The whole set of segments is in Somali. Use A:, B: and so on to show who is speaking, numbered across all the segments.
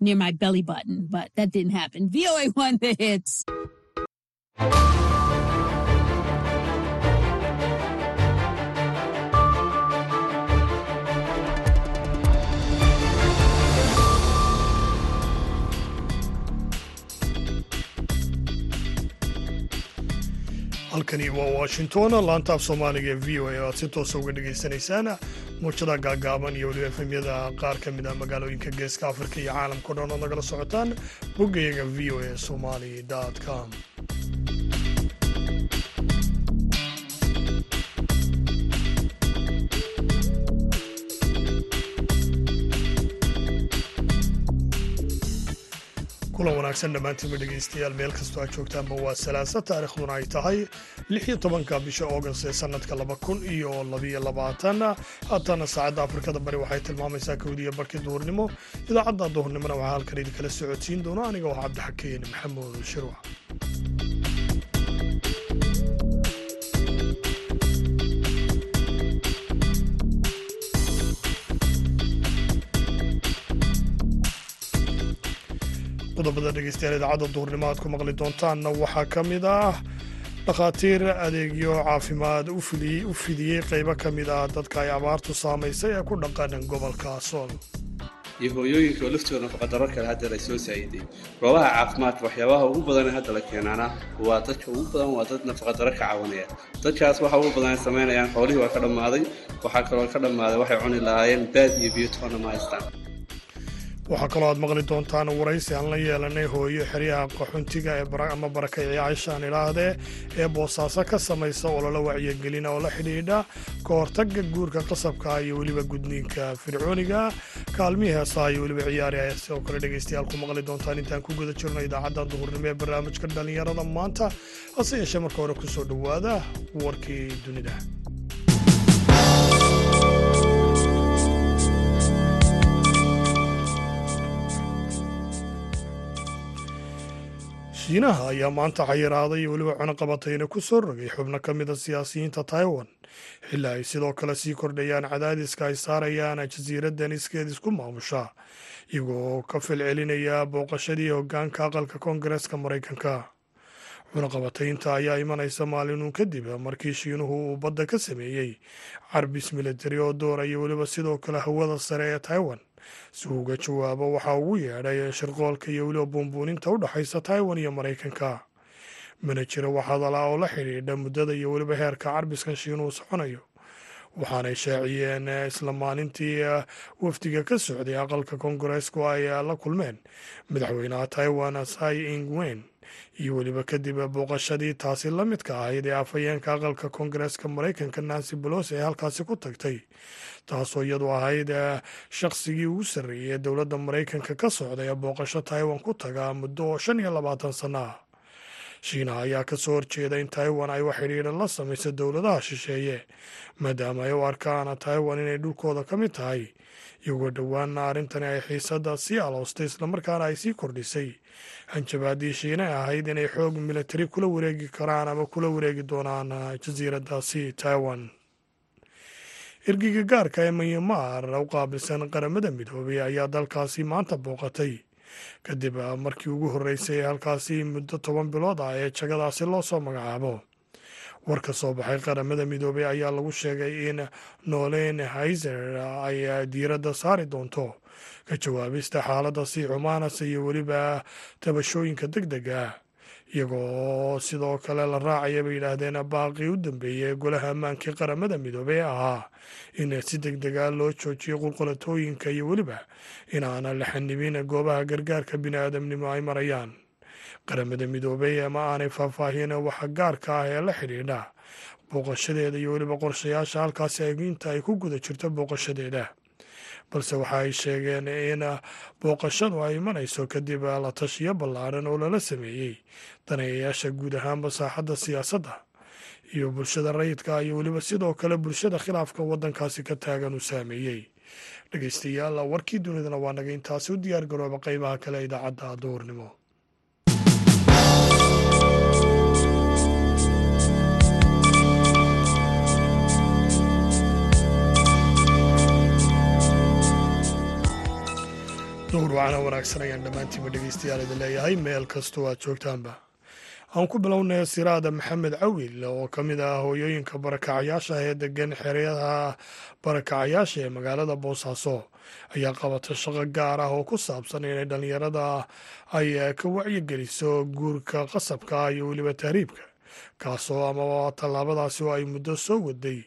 A: near my belly button, but that didn't happen. VOA won the hits.
B: Halkani waa washington laanta af soomaaliga ee v o a o aad si toosa uga dhagaysanaysaan muujada gaagaaban iyo weliba efemyada qaar ka mid a magaalooyinka geeska afrika iyo caalamka o dhan ood nagala socotaan boggayaga v o a somali com kulan wanaagsan dhammaantiinba dhegaystayaal meel kastoo aad joogtaanba waa salaasa taarikhduna ay tahay lix iyo tobanka bisha august ee sannadka laba kun iyo labiyo labaatan. Haatana saacadda afrikada bari waxay tilmaamaysaa kowdiya barkii duhurnimo. Idaacadda duhurnimona waxaa halkan idinkala socodsiin doona aniga oo cabdixakeen maxamuud shirwac qodobada dhegeystayaal idaacadda duhurnimo ku maqli doontaanna waxaa ka mid ah dhakhaatiir adeegyo caafimaad u fidiyey qaybo ka mid ah dadka ay abaartu saamaysay ee ku dhaqan gobolka sool
C: iyo hooyooyinka oo laftooda nafaqadaro kale hadda la soo saa'iday goobaha caafimaadka waxyaabaha ugu badan hadda la keenaana waa dadka ugu badan waa dad nafaqadaro ka caawinaya. Dadkaas waxa ugu badan ay samaynayaan xoolihii waa ka dhammaaday waxaa kaloo ka dhammaaday waxay cuni lahaayeen baad iyo biyo toona ma haystaan
B: waxaa kaloo aad maqli doontaan waraysi aan la yeelanay hooyo xeryaha qaxuntiga ama barakaycayaashaan idhaahdee ee boosaaso ka samaysa ololo wacyigelina oo la xidhiidha. Ka hortagga guurka qasabka iyo weliba gudniinka fircooniga kaalmihii heesaha iyo weliba ciyaari ay sidoo kale dhegaystayaal ku maqli doontaan. Intaan ku guda jirno idaacadda duhurnimo ee barnaamijka dhallinyarada maanta hase yeeshee marka hore ku soo dhowaada warkii dunida shiinaha ayaa maanta xayiraaday iyo weliba cunuqabatayna ku soo rogay xubno ka mid a siyaasiyiinta taiwan. Xilli ay sidoo kale sii kordhayaan cadaadiska ay saarayaan jasiiraddan iskeed isku maamusha iyagoo ka filcelinaya booqashadii hoggaanka aqalka koongareeska maraykanka. Cunaqabataynta ayaa imanaysa maalinuu kadib markii shiinuhu uu badda ka sameeyey carbis militari oo dooraya weliba sidoo kale hawada sare ee taiwan si uu jawaabo waxa ugu yeedhay shirqoolka iyo weliba buunbuuninta u dhexaysa taiwan iyo maraykanka. Mana jira wax hadala oo la xidhiidha muddada iyo weliba heerka carbiskan shiinuhu soconayo. Waxaanay shaaciyeen isla maalintii wafdiga ka socday aqalka koongareesku ay la kulmeen. Madaxweynaha taiwan sai ingwen iyo weliba kadib booqashadii taasi la midka ahayd ee afhayeenka aqalka koongareeska maraykanka nancy bolos ee halkaasi ku tagtay. Taasoo iyadu ahayd shaqsigii ugu sarreeyay ee dowladda maraykanka ka socday ee booqasho taiwan ku taga muddo shan iyo labaatan sanno ah shiinaha ayaa ka soo horjeeda in taiwan ay wax xidhiidha la samayso dowladaha shisheeye maadaama ay u arkaan taiwan inay dhulkooda ka mid tahay. Iyagoo dhowaana arrintani ay xiisadda sii aloostay islamarkaana ay sii kordhisay. Hanjabaadii shiina ahayd inay xoog militari kula wareegi karaan ama kula wareegi doonaan jasiiraddaasi taiwan. Ergiga gaarka ee myanmar u qaabilsan qaramada midoobay ayaa dalkaasi maanta booqatay kadib markii ugu horreysay halkaasi muddo toban bilood ah ee jagadaasi loo soo magacaabo war ka soo baxay qaramada midoobey ayaa lagu sheegay in nolen haiser ay diiradda saari doonto. Ka jawaabista xaaladda sii xumaanasa iyo weliba tabashooyinka deg deg ah iyagoo sidoo kale la raacaya bay yidhaahdeen baaqii u dambeeyey ee golaha ammaankii qaramada midoobey ee ahaa in si deg dega loo joojiyo qulqulatooyinka iyo weliba inaana la xanibin goobaha gargaarka bini aadamnimo ay marayaan. Qaramada midoobey ma aanay faahfaahin waxa gaarka ah ee la xidhiidha. Booqashadeeda iyo weliba qorshayaasha halkaasi inta ay ku guda jirto booqashadeeda balse waxa ay sheegeen in booqashadu ay imanayso kadib la tashiyo ballaaran oo lala sameeyey. Daneeyayaasha guud ahaanba saaxadda siyaasadda iyo bulshada rayidka iyo weliba sidoo kale bulshada khilaafka waddankaasi ka taagan uu saameeyey. Dhegeystayaal warkii dunidana waa naga intaasi u diyaar garooba qeybaha kale idaacadda duhurnimo duhur wacana wanaagsan ayaan dhammaantiinba dhegeystayaal idin leeyahay. Meel kastoo aad joogtaanba. Aan ku bilownay siraada maxamed cawil oo ka mid ah hooyooyinka barakacayaasha ee degan xeryaha barakacayaasha ee magaalada boosaaso ayaa qabata shaqo gaar ah oo ku saabsan inay dhallinyarada ay ka wacyigeliso guurka qasabka iyo weliba tahriibka kaasoo amaba tallaabadaasi oo ay muddo soo waday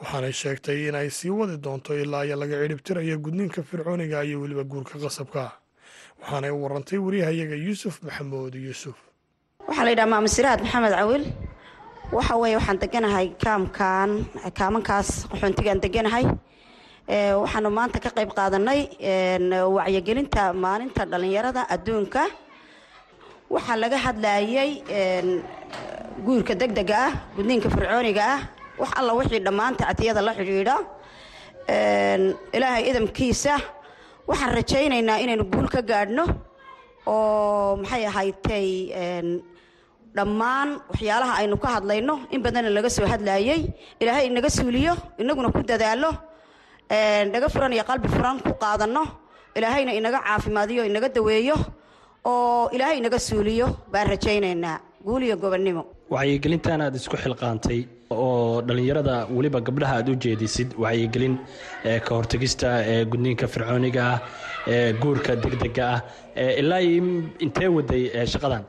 B: waxaanay sheegtay inay sii wadi doonto ilaa iyo laga cidhibtirayo gudniinka fircooniga iyo weliba guurka qasabka. Waxaanay u warantay wariyahayaga yuusuf maxamuud yuusuf.
D: Waxaa la yidhaha maamusiraad maxamed cawil. Waxa weeye waxaan deganahay kaamkan kaamankaas qaxoontigaan deganahay. Waxaanu maanta ka qayb qaadanay wacyigelinta maalinta dhallinyarada adduunka. Waxaa laga hadlayay guurka degdega ah gudniinka fircooniga ah wax alla wixii dhammaan tactiyada la xidhiidha ilaahay idamkiisa waxaan rajaynaynaa inaynu guul ka gaadhno oo maxay ahaytay dhammaan waxyaalaha aynu ka hadlayno in badanna laga soo hadlayay ilaahay inaga suuliyo inaguna ku dadaalo dhaga furan iyo qalbi furan ku qaadanno ilaahayna inaga caafimaadiyo inaga daweeyo oo ilaahay inaga suuliyo baan rajaynaynaa guul iyo gobonnimo
E: wacyigelintan aad isku xilqaantay oo dhallinyarada weliba gabdhaha aad u jeedisid wacyigelin ka hortegista ee gudniinka fircooniga ah ee guurka degdega ah ilaa intee waday shaqadan?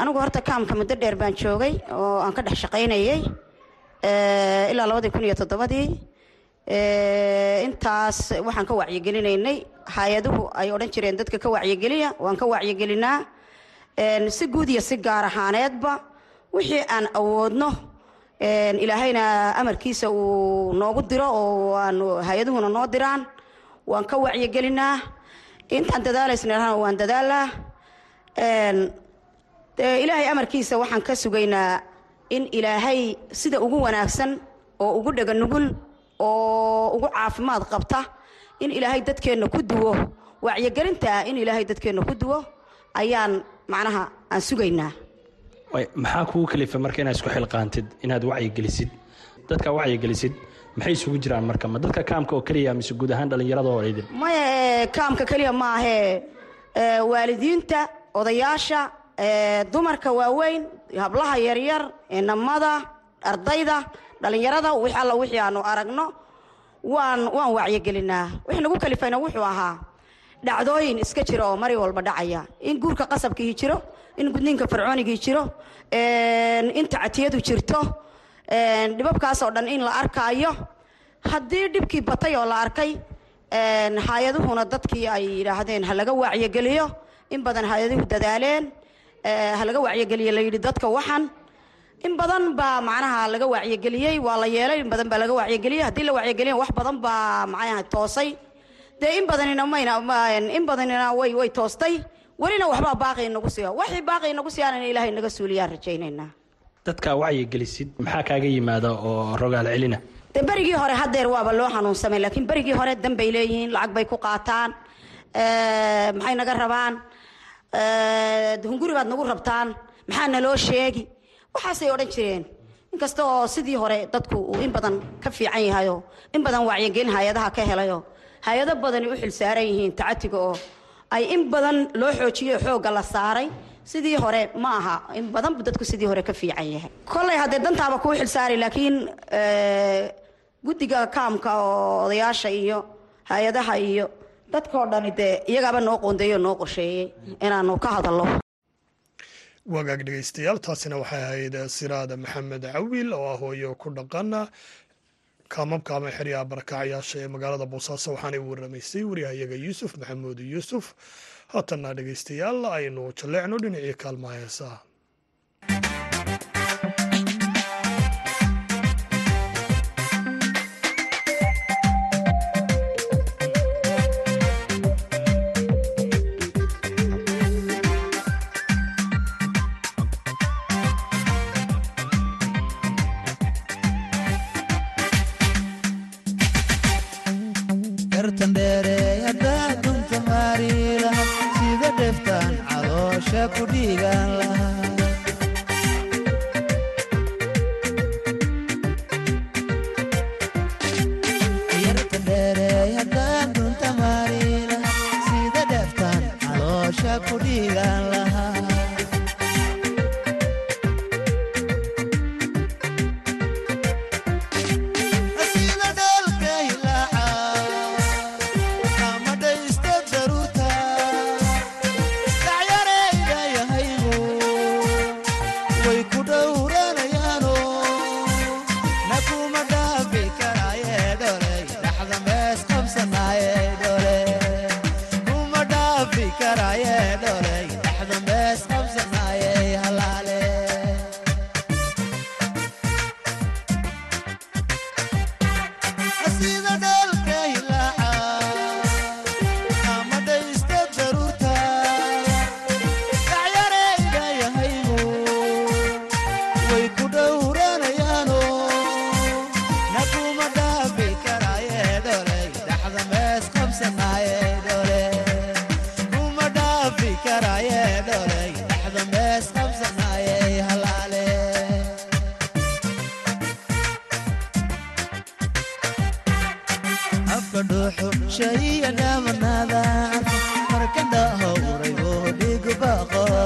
D: Anigu horta kaamka muddo dheer baan joogay oo aan ka dhex shaqaynayay ilaa labadii kun iyo toddobadii. Intaas waxaan ka wacyigelinaynay. Hay'aduhu ay odhan jireen dadka ka wacyigeliya waan ka wacyigelinaa. Si guud iyo si gaar ahaaneedba wixii aan awoodno ilaahayna amarkiisa uu noogu diro oo aan hay'aduhuna noo diraan waan ka wacyigelinaa. Intaan dadaalaysna waan dadaalaa ilaahay amarkiisa waxaan ka sugaynaa in ilaahay sida ugu wanaagsan oo ugu dhega nugul oo ugu caafimaad qabta in ilaahay dadkeenna ku duwo. Wacyigelintaa in ilaahay dadkeenna ku duwo ayaan macnaha aan sugaynaa
E: maxaa kugu kalifa marka inaad isku xilqaantid inaad wacyigelisid dadka wacyigelisid maxay isugu jiraan marka? Ma dadka kaamka oo keliya mise guud ahaan dhallinyarada oo idin
D: maya kaamka keliya maahee waalidiinta odayaasha dumarka waaweyn hablaha yaryar inamada ardayda dhallinyarada wix alla wixii aanu aragno waan waan wacyigelinaa wix nagu kalifayna wuxuu ahaa dhacdooyin iska jira oo mari walba dhacaya. In guurka qasabkii jiro in gudniinka fircoonigii jiro in tactiyadu jirto dhibabkaas oo dhan in la arkaayo. Haddii dhibkii batay oo la arkay hay'aduhuna dadkii ay yidhaahdeen ha laga wacyigeliyo in badan hay'aduhu dadaaleen ha laga wacyigeliyo la yidhi dadka waxan. In badan baa macnaha laga wacyigeliyey waa la yeelay in badan baa laga wacyigeliyey haddii la wacyigeliya wax badan baa macnaha toosay. Dee in badanina mayna in badanina way way toostay welina waxbaa baaqi inagu siya waxii baaqi inagu siyaana in ilaahay naga suuliyaan rajaynaynaa.
E: Dadka wacyigelisid maxaa kaaga yimaada oo rogaal celina?
D: Dee berigii hore haddeer waaba loo xanuunsamay laakiin berigii hore dan bay leeyihiin lacag bay ku qaataan maxay naga rabaan hunguri baad nagu rabtaan maxaa naloo sheegi? Waxaasay odhan jireen. Inkasta oo sidii hore dadku uu in badan ka fiican yahayo in badan wacyigelin hay'adaha ka helayo hay'ado badani u xilsaaran yihiin tacatiga oo ay in badan loo xoojiyo xoogga la saaray sidii hore ma aha. In badan dadku sidii hore ka fiican yahay. Kollay haddee dantaaba kuu xilsaaray laakiin guddiga kaamka oo odayaasha iyo hay'adaha iyo dadkao dhani dee iyagaaba noo qoondeeyo noo qorsheeyey inaanu ka hadallo.
B: Wagaag dhegeystayaal taasina waxay ahayd siraada maxamed cawil oo ah hooyo ku dhaqana kaamamka ama xeryaha barakacyaasha ee magaalada boosaaso waxaanay u waramaysay waryahayaga yuusuf maxamuud yuusuf. Haatanna dhegeystayaal aynu jalleecno dhinacii kaalmaha heesaha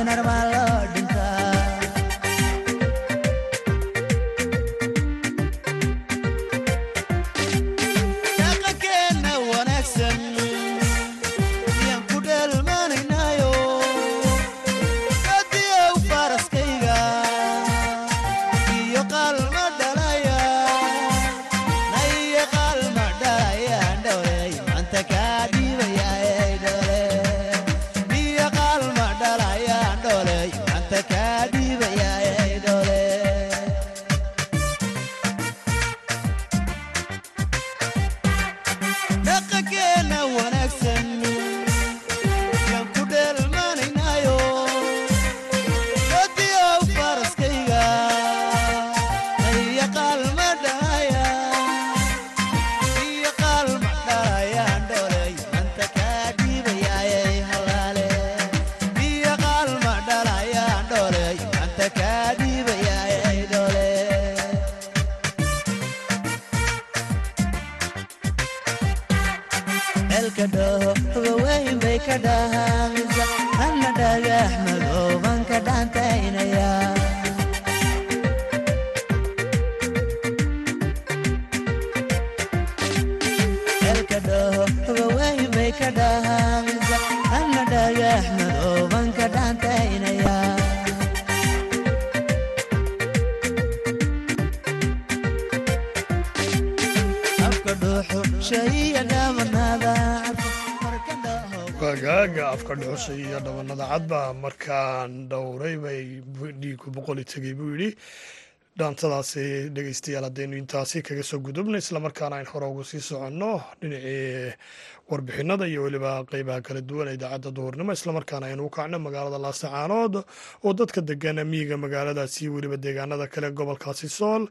F: normal afka
B: dhuxusha iyo dhabanada cadba markaan dhowray bay dhiigu boqoli tegay buu yidhi. Dhaantadaasi dhegeystayaal haddaynu intaasi kaga soo gudubno islamarkaana ayn hore ugu sii soconno. Dhinacii warbixinada iyo weliba qeybaha kala duwan ee idaacadda duhurnimo islamarkaana aynu u kacno magaalada laasacaanood oo dadka degan miyiga magaaladaasi weliba deegaanada kale gobolkaasi sool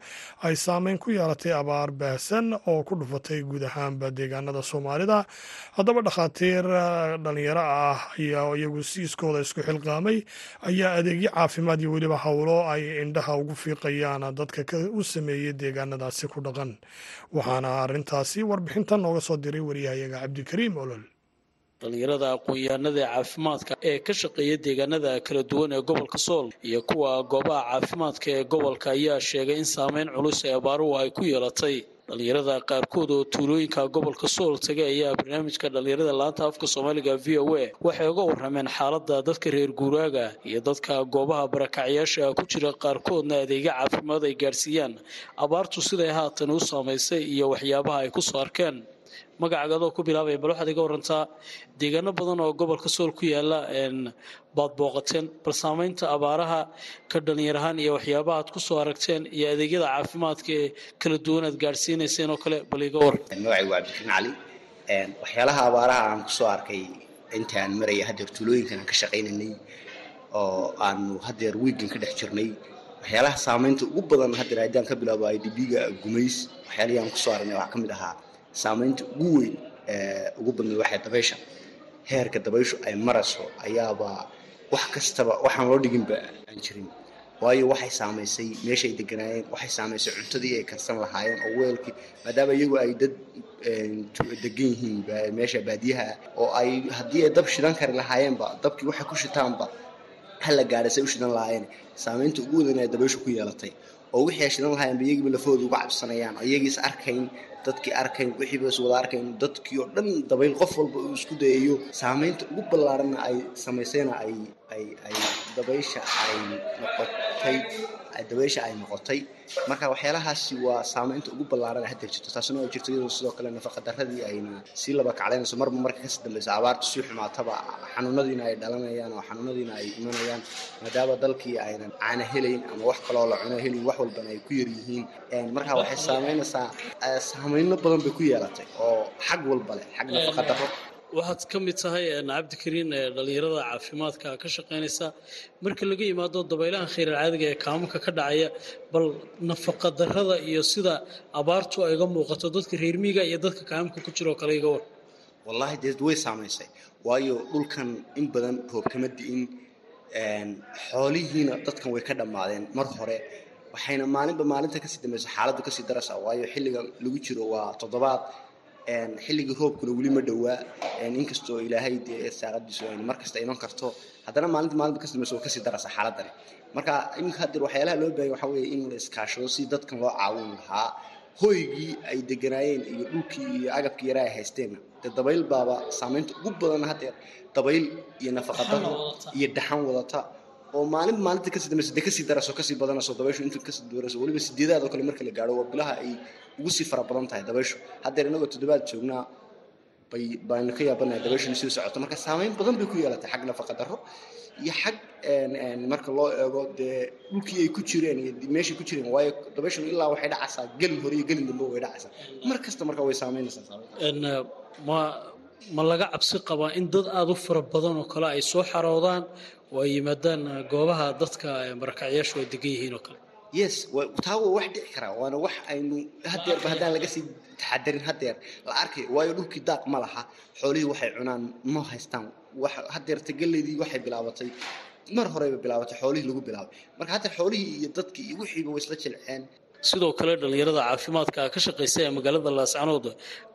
B: ay saameyn ku yeelatay abaar baahsan oo ku dhufatay guud ahaanba deegaanada soomaalida. Haddaba dhakhaatiir ah, dhallinyaro ah ayaa iyagu si iskooda isku xilqaamay ayaa adeegyo caafimaad iyo weliba howlo ay indhaha ugu fiiqayaan dadka u sameeyay deegaanadaasi ku dhaqan. Waxaana arintaasi warbixintan nooga soo diray wariyahayaga cabdi abdikariim olol
G: dhallinyarada aqoon-yahanada caafimaadka ee ka shaqeeya deegaanada kala duwan ee gobolka sool iyo kuwa goobaha caafimaadka ee gobolka ayaa sheegay in saameyn culus ee abaaruhu ay ku yeelatay. Dhallinyarada qaarkood oo tuulooyinka gobolka sool tagay ayaa barnaamijka dhallinyarada laanta afka soomaaliga v o a waxay uga warrameen xaaladda dadka reer guuraaga iyo dadka goobaha barakacyaasha ku jira qaarkoodna adeega caafimaad ay gaadhsiiyaan abaartu siday haatan u saamaysay iyo waxyaabaha ay ku soo arkeen magacaaga adoo ku bilaabaya bal waxaad iga warantaa deegaano badan oo gobolka sool ku yaalla baad booqateen. Bal saamaynta abaaraha ka dhalinyar ahaan iyo waxyaabaha aad ku soo aragteen iyo adeegyada caafimaadka ee kala duwan aad gaadhsiinayseen oo kale bal iga waran
H: magacaygu waa cabdikariin cali waxyaalaha abaaraha aan ku soo arkay intaan maraya haddeer tuulooyinkan aan ka shaqaynanay oo aanu haddeer wiigan ka dhex jirnay waxyaalaha saamaynta ugu badan haddeer haddaan ka bilaabo idb-ga gumays waxyaalihii aan ku soo aragnay waxaa ka mid ahaa saamaynta ugu weyn ugu badnay waxay dabaysha. Heerka dabayshu ay marayso ayaaba wax kastaba waxaan loo dhiginba aan jirin. Waayo waxay saamaysay meeshaay deganaayeen waxay saamaysay cuntadii ay karsan lahaayeen oo weelkii maadaama iyagu ay dad degan yihiin meesha baadiyaha oo ay haddii ay dab shidan kari lahaayeenba dabkii waxay ku shitaanba hala gaadhay say u shidan lahaayeen. Saamaynta ugu wadan ay dabayshu ku yeelatay. Oo wixii ay shidan lahaayeenba iyagiiba lafooda uga cabsanayaan oo iyagiis arkayn dadkii arkayn wixiiba is wada arkayn dadkii oo dhan dabayl qof walba uu isku dayayo saamaynta ugu ballaaranna ay samaysayna ay ay ay dabaysha ay noqotay marka waxyaalahaasi waa saamaynta ugu ballaaran hadda jirto. Taasina oo jirto iyadoo sidoo kale nafaqa darradii ayna sii laba kaclaynayso marba marka ka sii dambaysa abaartu sii xumaataba xanuunadiina ay dhalanayaan oo xanuunadiina ay imanayaan maadaama dalkii aynan caana helayn ama wax kaloo la cuno helayn wax walbana ay ku yar yihiin marka waxay saamaynaysaa saameyno badan bay ku yeelatay oo xag walba leh xag nafaqa darro
G: waxaad ka mid tahay cabdikariin ee dhalinyarada caafimaadka ka shaqaynaysa. Marka laga yimaado dabaylahan khayral caadiga ee kaamanka ka dhacaya bal nafaqa darrada iyo sida abaartu ay ga muuqato dadka reer miiga iyo dadka kaamanka ku jira oo kale iga war.
H: Wallaahi dee way saamaysay. Waayo dhulkan in badan roob kama di'in xoolihiina dadkan way ka dhammaadeen mar hore. Waxayna maalinba maalinta ka sii dambaysa xaaladdu ka sii daraysaa. Waayo xilligan lagu jiro waa toddobaad xilligii roobkuna weli ma dhowaa. Inkastoo ilaahay dee saaqadiisu aynu mar kasta iman karto. Haddana maalinta maalinta kasi dambaysa waa ka sii daraysa xaaladani. Marka iminka haddeer waxyaalaha loo baahanya waxaa weeye in la iskaashado si dadkan loo caawin lahaa hoygii ay deganaayeen iyo dhulkii iyo agabkii yaraa ay haysteenna. Dee dabayl baaba saamaynta ugu badan haddeer dabayl iyo nafaqadaro iyo dhaxan wadata oo maalinba maalinta ka sii dambaysa dee ka sii darayso ka sii badanayso dabayshu inta ka sii darayso weliba sideedaad oo kale marka la gaadho waa bilaha ay ugu sii fara badan tahay dabayshu. Haddeer inagoo toddobaad joognaa bay baynu ka yaabanahay dabayshuna sii socoto. Marka saamayn badan bay ku yeelatay xag nafaqa darro iyo xag marka loo eego dee dhulkii ay ku jireen iyo meeshay ku jireen waayo dabayshuna ilaa waxay dhacaysaa gelin hore iyo gelin dambe way dhacaysaa. Mar kasta marka way saamaynaysaa
G: ma ma laga cabsi qabaa in dad aada u fara badan oo kale ay soo xaroodaan oo ay yimaadaan goobaha dadka marakacyaashu ay degan yihiin oo kale.
H: Yes taa wax dhici karaa waana wax aynu hadeerba haddaan laga sii taxadarin hadeer la arkay waayo dhulkii daaq ma laha xoolihii waxay cunaan ma haystaan. Hadeer tagaleydii waxay bilaabatay mar horeyba bilaabatay xoolihii lagu bilaabay. Marka hadeer xoolihii iyo dadkii iyo wixiiba way isla jilceen
G: sidoo kale dhalinyarada caafimaadka ka shaqaysa ee magaalada laascanood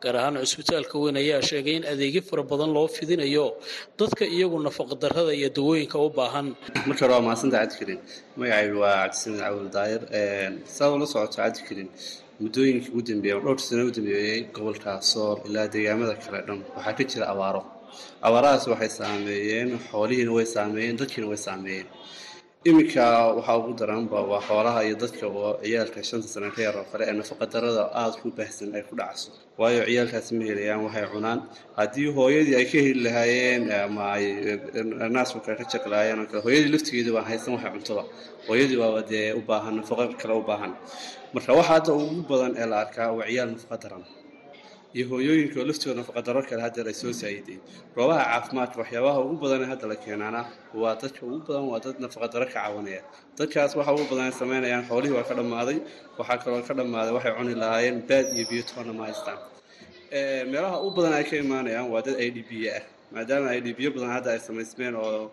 G: gaar ahaan cusbitaalka weyn ayaa sheegay in adeegyo fara badan loo fidinayo. Dadka iyagu nafaqadarrada iyo dawooyinka u baahan.
C: Marka hore waa mahadsantaha cabdikariin magacaygu waa cabdisamed cawil daayir saad ula socoto cabdikariin muddooyinkii ugu dambeeyey dhowr sano u dambeeyey gobolka sool ilaa deegaamada kale dhan waxaa ka jira abaaro. Abaarahaas waxay saameeyeen xoolihiina way saameeyeen dadkiina way saameeyeen iminka waxaa ugu daranba waa xoolaha iyo dadka oo ciyaalka shanta sano ka yar oo kale ee nafaqadarrada aada ku baahsan ay ku dhacso waayo ciyaalkaasi ma helayaan waxay cunaan. Haddii hooyadii ay ka heli lahaayeen ama ay naasfulka ka jaqi lahaayeen oo kale hooyadii laftigeedu baan haysan waxay cuntada. Hooyadii baaba dee u baahan nafaqo kale u baahan. Marka waxa hadda ugu badan ee la arkaa waa ciyaal nafaqa daran iyo hooyooyinka oo laftooda nafaqadaro kale haddeer ay soo saayiday goobaha caafimaadka waxyaabaha ugu badan hadda la keenaana waa dadka ugu badan waa dad nafaqadaro ka caawinaya. Dadkaas waxa ugu badan ay samaynayaan xoolihii waa ka dhammaaday waxaa kaloo ka dhammaaday waxay cuni lahaayeen baad iyo biyo toona ma haystaan meelaha ugu badan ay ka imaanayaan waa dad i d b ah maadaama i d b badan hadda ay samaysmeen oo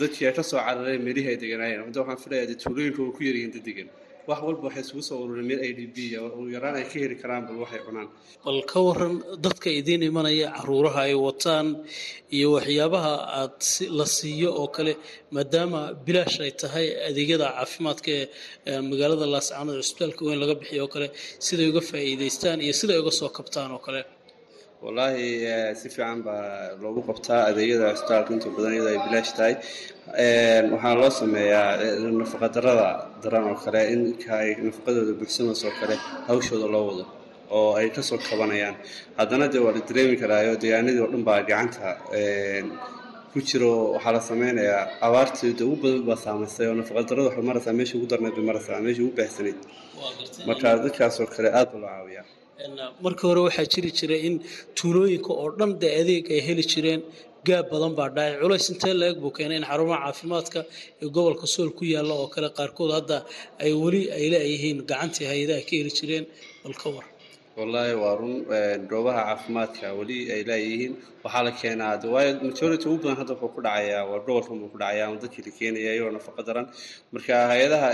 C: dadkii ay ka soo carareen meelihii ay deganaayeen. Hadda waxaan filayaa dee tuulooyinka waa ku yaryihiin dad degan wax walba waxay isugu soo ururin meel a d b ugu yaraan ay ka heli karaan bal waxay cunaan.
G: Bal ka waran dadka idiin imanaya caruuraha ay wataan iyo waxyaabaha aad la siiyo oo kale maadaama bilaash ay tahay adeegyada caafimaadka ee magaalada laascaanood cusbitaalka weyn laga bixiyo oo kale siday uga faa'iidaystaan iyo siday uga soo kabtaan oo kale
C: wallaahi si fiican baa loogu qabtaa adeegyada cusbitaalka inta badan iyadoo ay bilaash tahay. Waxaa loo sameeyaa nafaqadarada daran oo kale in ay nafaqadooda buxsamayso oo kale hawshooda loo wado oo ay ka soo kabanayaan. Haddana dee waa la dareemi karaayo deegaanadii oo dhan baa gacanta ku jiro. Waxaa la sameynayaa abaartii de ugu badan baa saamaysay oo nafaqadarada waxay maraysaa meesha ugu darneed bay maraysaa meesha ugu baahsanayd marka dadkaasoo kale aad baa loo caawiyaa
G: markii hore waxaa jiri jiray in tuulooyinka oo dhan dee adeeg ay heli jireen gaab badan baa dhacay culays intee la-eg buu keenay in xarumaha caafimaadka ee gobolka sool ku yaalla oo kale qaarkood hadda ay weli ay leeyihiin gacantii hay'adaha ka heli jireen bal ka war
C: wallaahi waa run goobaha caafimaadka weli ay leeyihiin. Waxaa la keenaa waayo majority ugu badan hadda wuxuu ku dhacayaa waa gobolkan buu ku dhacayaa ama dadkii la keenaya iyagoo nafaqa daran. Marka hay'adaha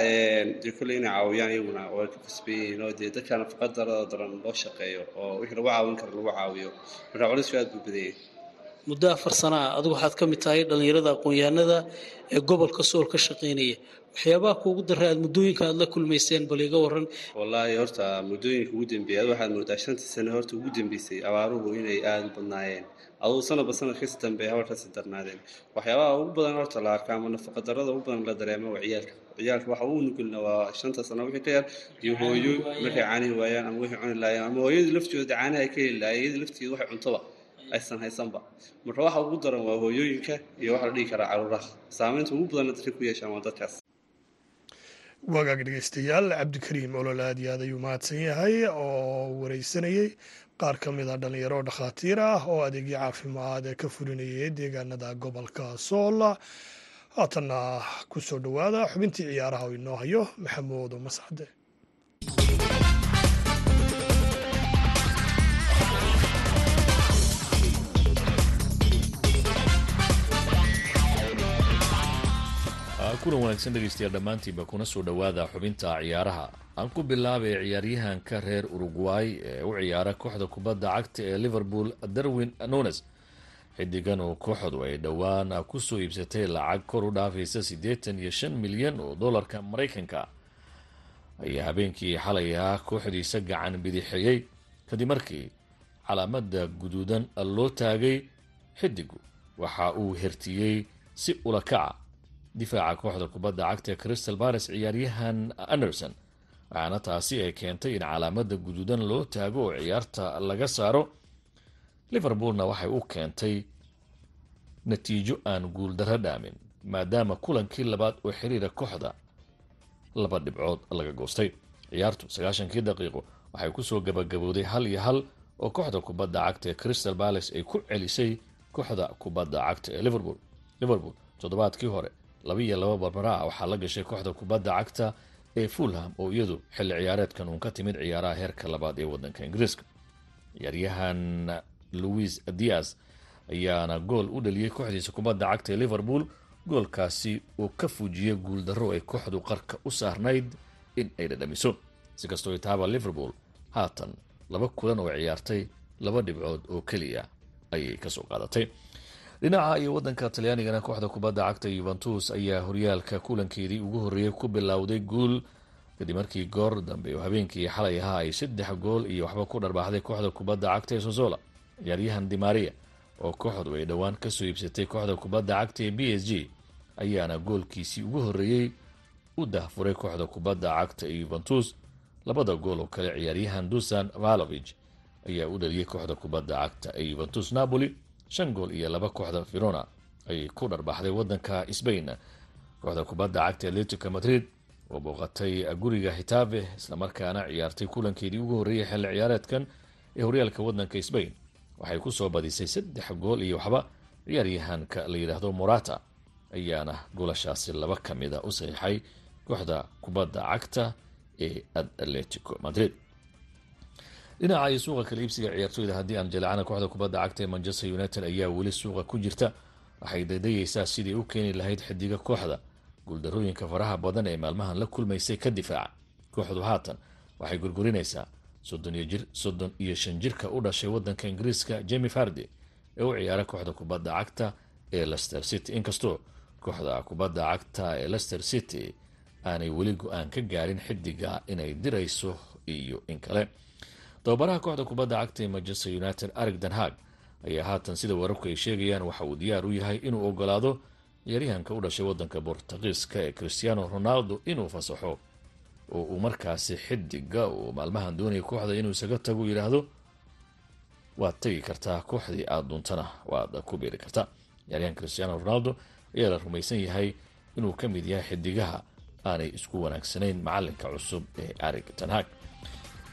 C: dee kolley inay caawiyaan iyaguna way ku kasban yihiin oo dee dadka nafaqa darada daran loo shaqeeyo oo wixii lagu caawin karo lagu caawiyo. Marka culisku aad buu badanyay
G: muddo afar sana ah adigu waxaad ka mid tahay dhallinyarada aqoon-yahanada ee gobolka sool ka shaqaynaya waxyaabaha kuugu daray aad muddooyinka aad la kulmayseen bal iga waran
C: wallaahi horta muddooyinka ugu dambeeyay ad waxaad moodaa shantii sane horta ugu dambeysay abaaruhu inay aada badnaayeen. Adugu sanadba sanad kasi dambeeya habar kasi darnaadeen. Waxyaabaha ugu badan horta la arka ama nafaqadarada ugu badan la dareemo waa ciyaalka. Ciyaalka waxa uu nugulna waa shanta sano wixii ka yar iyo hooyo markay caanihi waayaan ama wixii cuni laayeen ama hooyadii laftooda caanaha ay ka heli laayeen iyadii lafteeda waxay cuntaba aysan haysanba. Marka waxa ugu daran waa hooyooyinka iyo waxa la dhihi karaa caruuraha. Saameynta ugu badanna dadka ku yeeshaan waa dadkaas
B: wagaag dhegeystayaal cabdikariim olol aad iyo aad ayuu mahadsan yahay oo wareysanayey qaar ka mid a dhalinyaro dhakhaatiir ah oo adeegyo caafimaad ee ka fulinayay deegaanada gobolka sool haatanna ku soo dhowaada xubintii ciyaaraha oo inoo hayo maxamuud mascade
I: kulan wanaagsan dhegeystayaal dhammaantiinba kuna soo dhowaada xubinta ciyaaraha. Aan ku bilaabay ciyaaryahanka reer uruguay ee u ciyaara kooxda kubadda cagta ee liverpool darwin nunes. Xidigan oo kooxdu ay dhowaan ku soo iibsatay lacag kor u dhaafaysa siddeetan iyo shan milyan oo dollarka maraykanka. Ayaa habeenkii xalay ah kooxdiisa gacan bidixeeyey kadib markii calaamada guduudan loo taagay xidigu waxa uu hertiyey si ulakaca difaaca kooxda kubadda cagta ee crystal bares ciyaaryahan anderson. Waxaana taasi ay keentay in calaamada guduudan loo taago oo ciyaarta laga saaro. Liverpoolna waxay u keentay natiijo aan guuldaro dhaamin maadaama kulankii labaad oo xiriira kooxda laba dhibcood laga goostay. Ciyaartu sagaashankii daqiiqo waxay ku soo gabagabowday hal iyo hal oo kooxda kubadda cagta ee crystal balas ay ku celisay kooxda kubadda cagta ee liverpool. Liverpool toddobaadkii hore laba iyo laba barbara ah waxaa la gashay kooxda kubadda cagta ee fulham oo iyadu xilli ciyaareedkan uun ka timid ciyaaraha heerka labaad ee wadanka ingiriiska. Ciyaaryahan louis dias ayaana gool u dhaliyey kooxdiisa kubadda cagta ee liverpool goolkaasi uu ka fujiyey guuldaro ay kooxdu qarka u saarnayd in ay dhadhamiso. Si kastoo itaaba liverpool haatan laba kulan oo ciyaartay laba dhibcood oo keliya ayay ka soo qaadatay dhinaca iyo wadanka talyaanigana kooxda kubadda cagta yuventus ayaa horyaalka kulankeedii ugu horreeyey ku bilowday guul. Kadib markii goor dambe oo habeenkii xalay ahaa ay saddex gool iyo waxba ku dharbaaxday kooxda kubadda cagta ee sozola ciyaaryahan dimaria oo kooxdu ay dhowaan ka soo iibsatay kooxda kubadda cagta ee b s g ayaana goolkiisii ugu horreeyey u dahfuray kooxda kubadda cagta ee yuventus labada gool oo kale ciyaaryahan dusan valovich ayaa u dhaliyey kooxda kubadda cagta ee yuventus napoli shan gool iyo laba kooxda verona ayay ku dharbaaxday wadanka sbain kooxda kubadda cagta atletico madrid oo booqatay guriga hitave islamarkaana ciyaartay kulankeedii ugu horreeyay xilli ciyaareedkan ee horyaalka wadanka sbain waxay ku soo badisay saddex gool iyo waxba ciyaaryahanka la yidhaahdo morata ayaana goolashaasi laba ka mida u saxiixay kooxda kubadda cagta ee atletico madrid dhinaca iyo suuqa kala iibsiga ciyaartooyda haddii aan jalacana kooxda kubadda cagta ee manchester united ayaa weli suuqa ku jirta waxay daydayeysaa sidii u keeni lahayd xidiga kooxda. Guuldarooyinka faraha badan ee maalmahan la kulmaysay ka difaaca kooxdu haatan waxay gurgurinaysaa soddon iyo shan jirka u dhashay wadanka ingiriiska jemi fardi ee u ciyaara kooxda kubadda cagta ee lester city. Inkastoo kooxda kubadda cagta ee lester city aanay weli go'aan ka gaarin xidiga inay dirayso iyo in kale tababaraha kooxda kubadda cagta ee manchester united arig danhag ayaa haatan sida wararku ay sheegayaan waxa uu diyaar u yahay inuu ogolaado ciyaaryahanka u dhashay wadanka bortugiiska ee cristiano ronaldo inuu fasaxo oo uu markaasi xidiga uu maalmahan doonaya kooxda inuu isaga tago yidhaahdo. Waad tegi kartaa kooxdii aada duuntana waad ku biiri kartaa ciyaaryahan cristiano ronaldo ayaa la rumaysan yahay inuu ka mid yahay xidigaha aanay isku wanaagsanayn macalinka cusub ee arig tanhag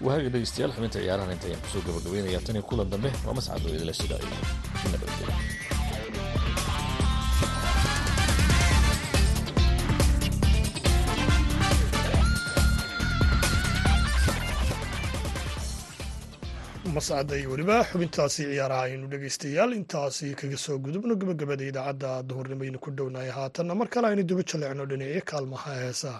I: waaga dhegeystayaal xubinta ciyaarahan inta ayaan ku soo gabagabeynaya tan iyo kulan dambe waa mascad oo idila sida iyo nabadgelya
B: mascadda iyo weliba xubintaasi ciyaaraha aynu dhegeystayaal intaasi kaga soo gudubno gabagabada idaacadda duhurnimo aynu ku dhownahay haatanna mar kale aynu duba jaleecno dhinacyo kaalmaha heesaha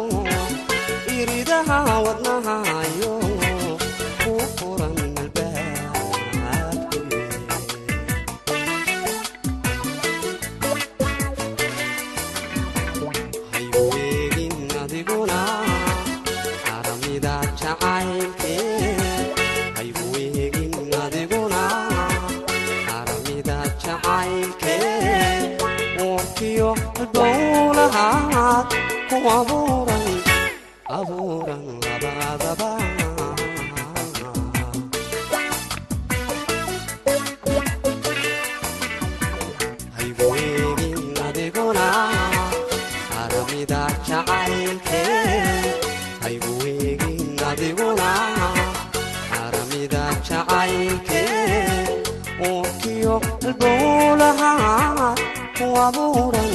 J: ku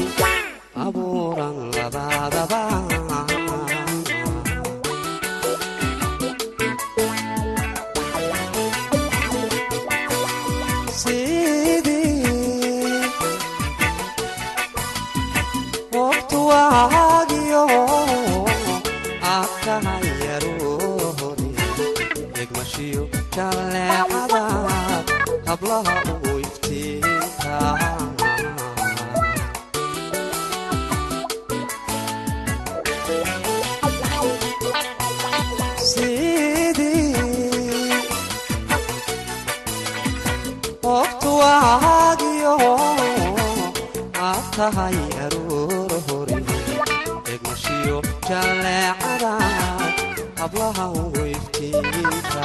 J: hablaha ugu iftiinka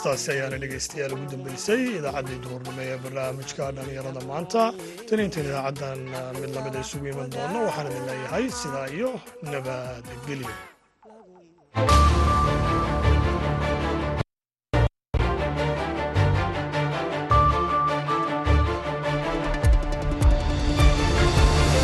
B: heestaasi ayaana dhegaystayaal ugu dambeysay. Idaacaddii duhurnimo ee barnaamijka dhallinyarada maanta. Tan intan idaacaddan mid la mid a isugu iman doonno waxaan idin leeyahay sidaa iyo nabadgelyo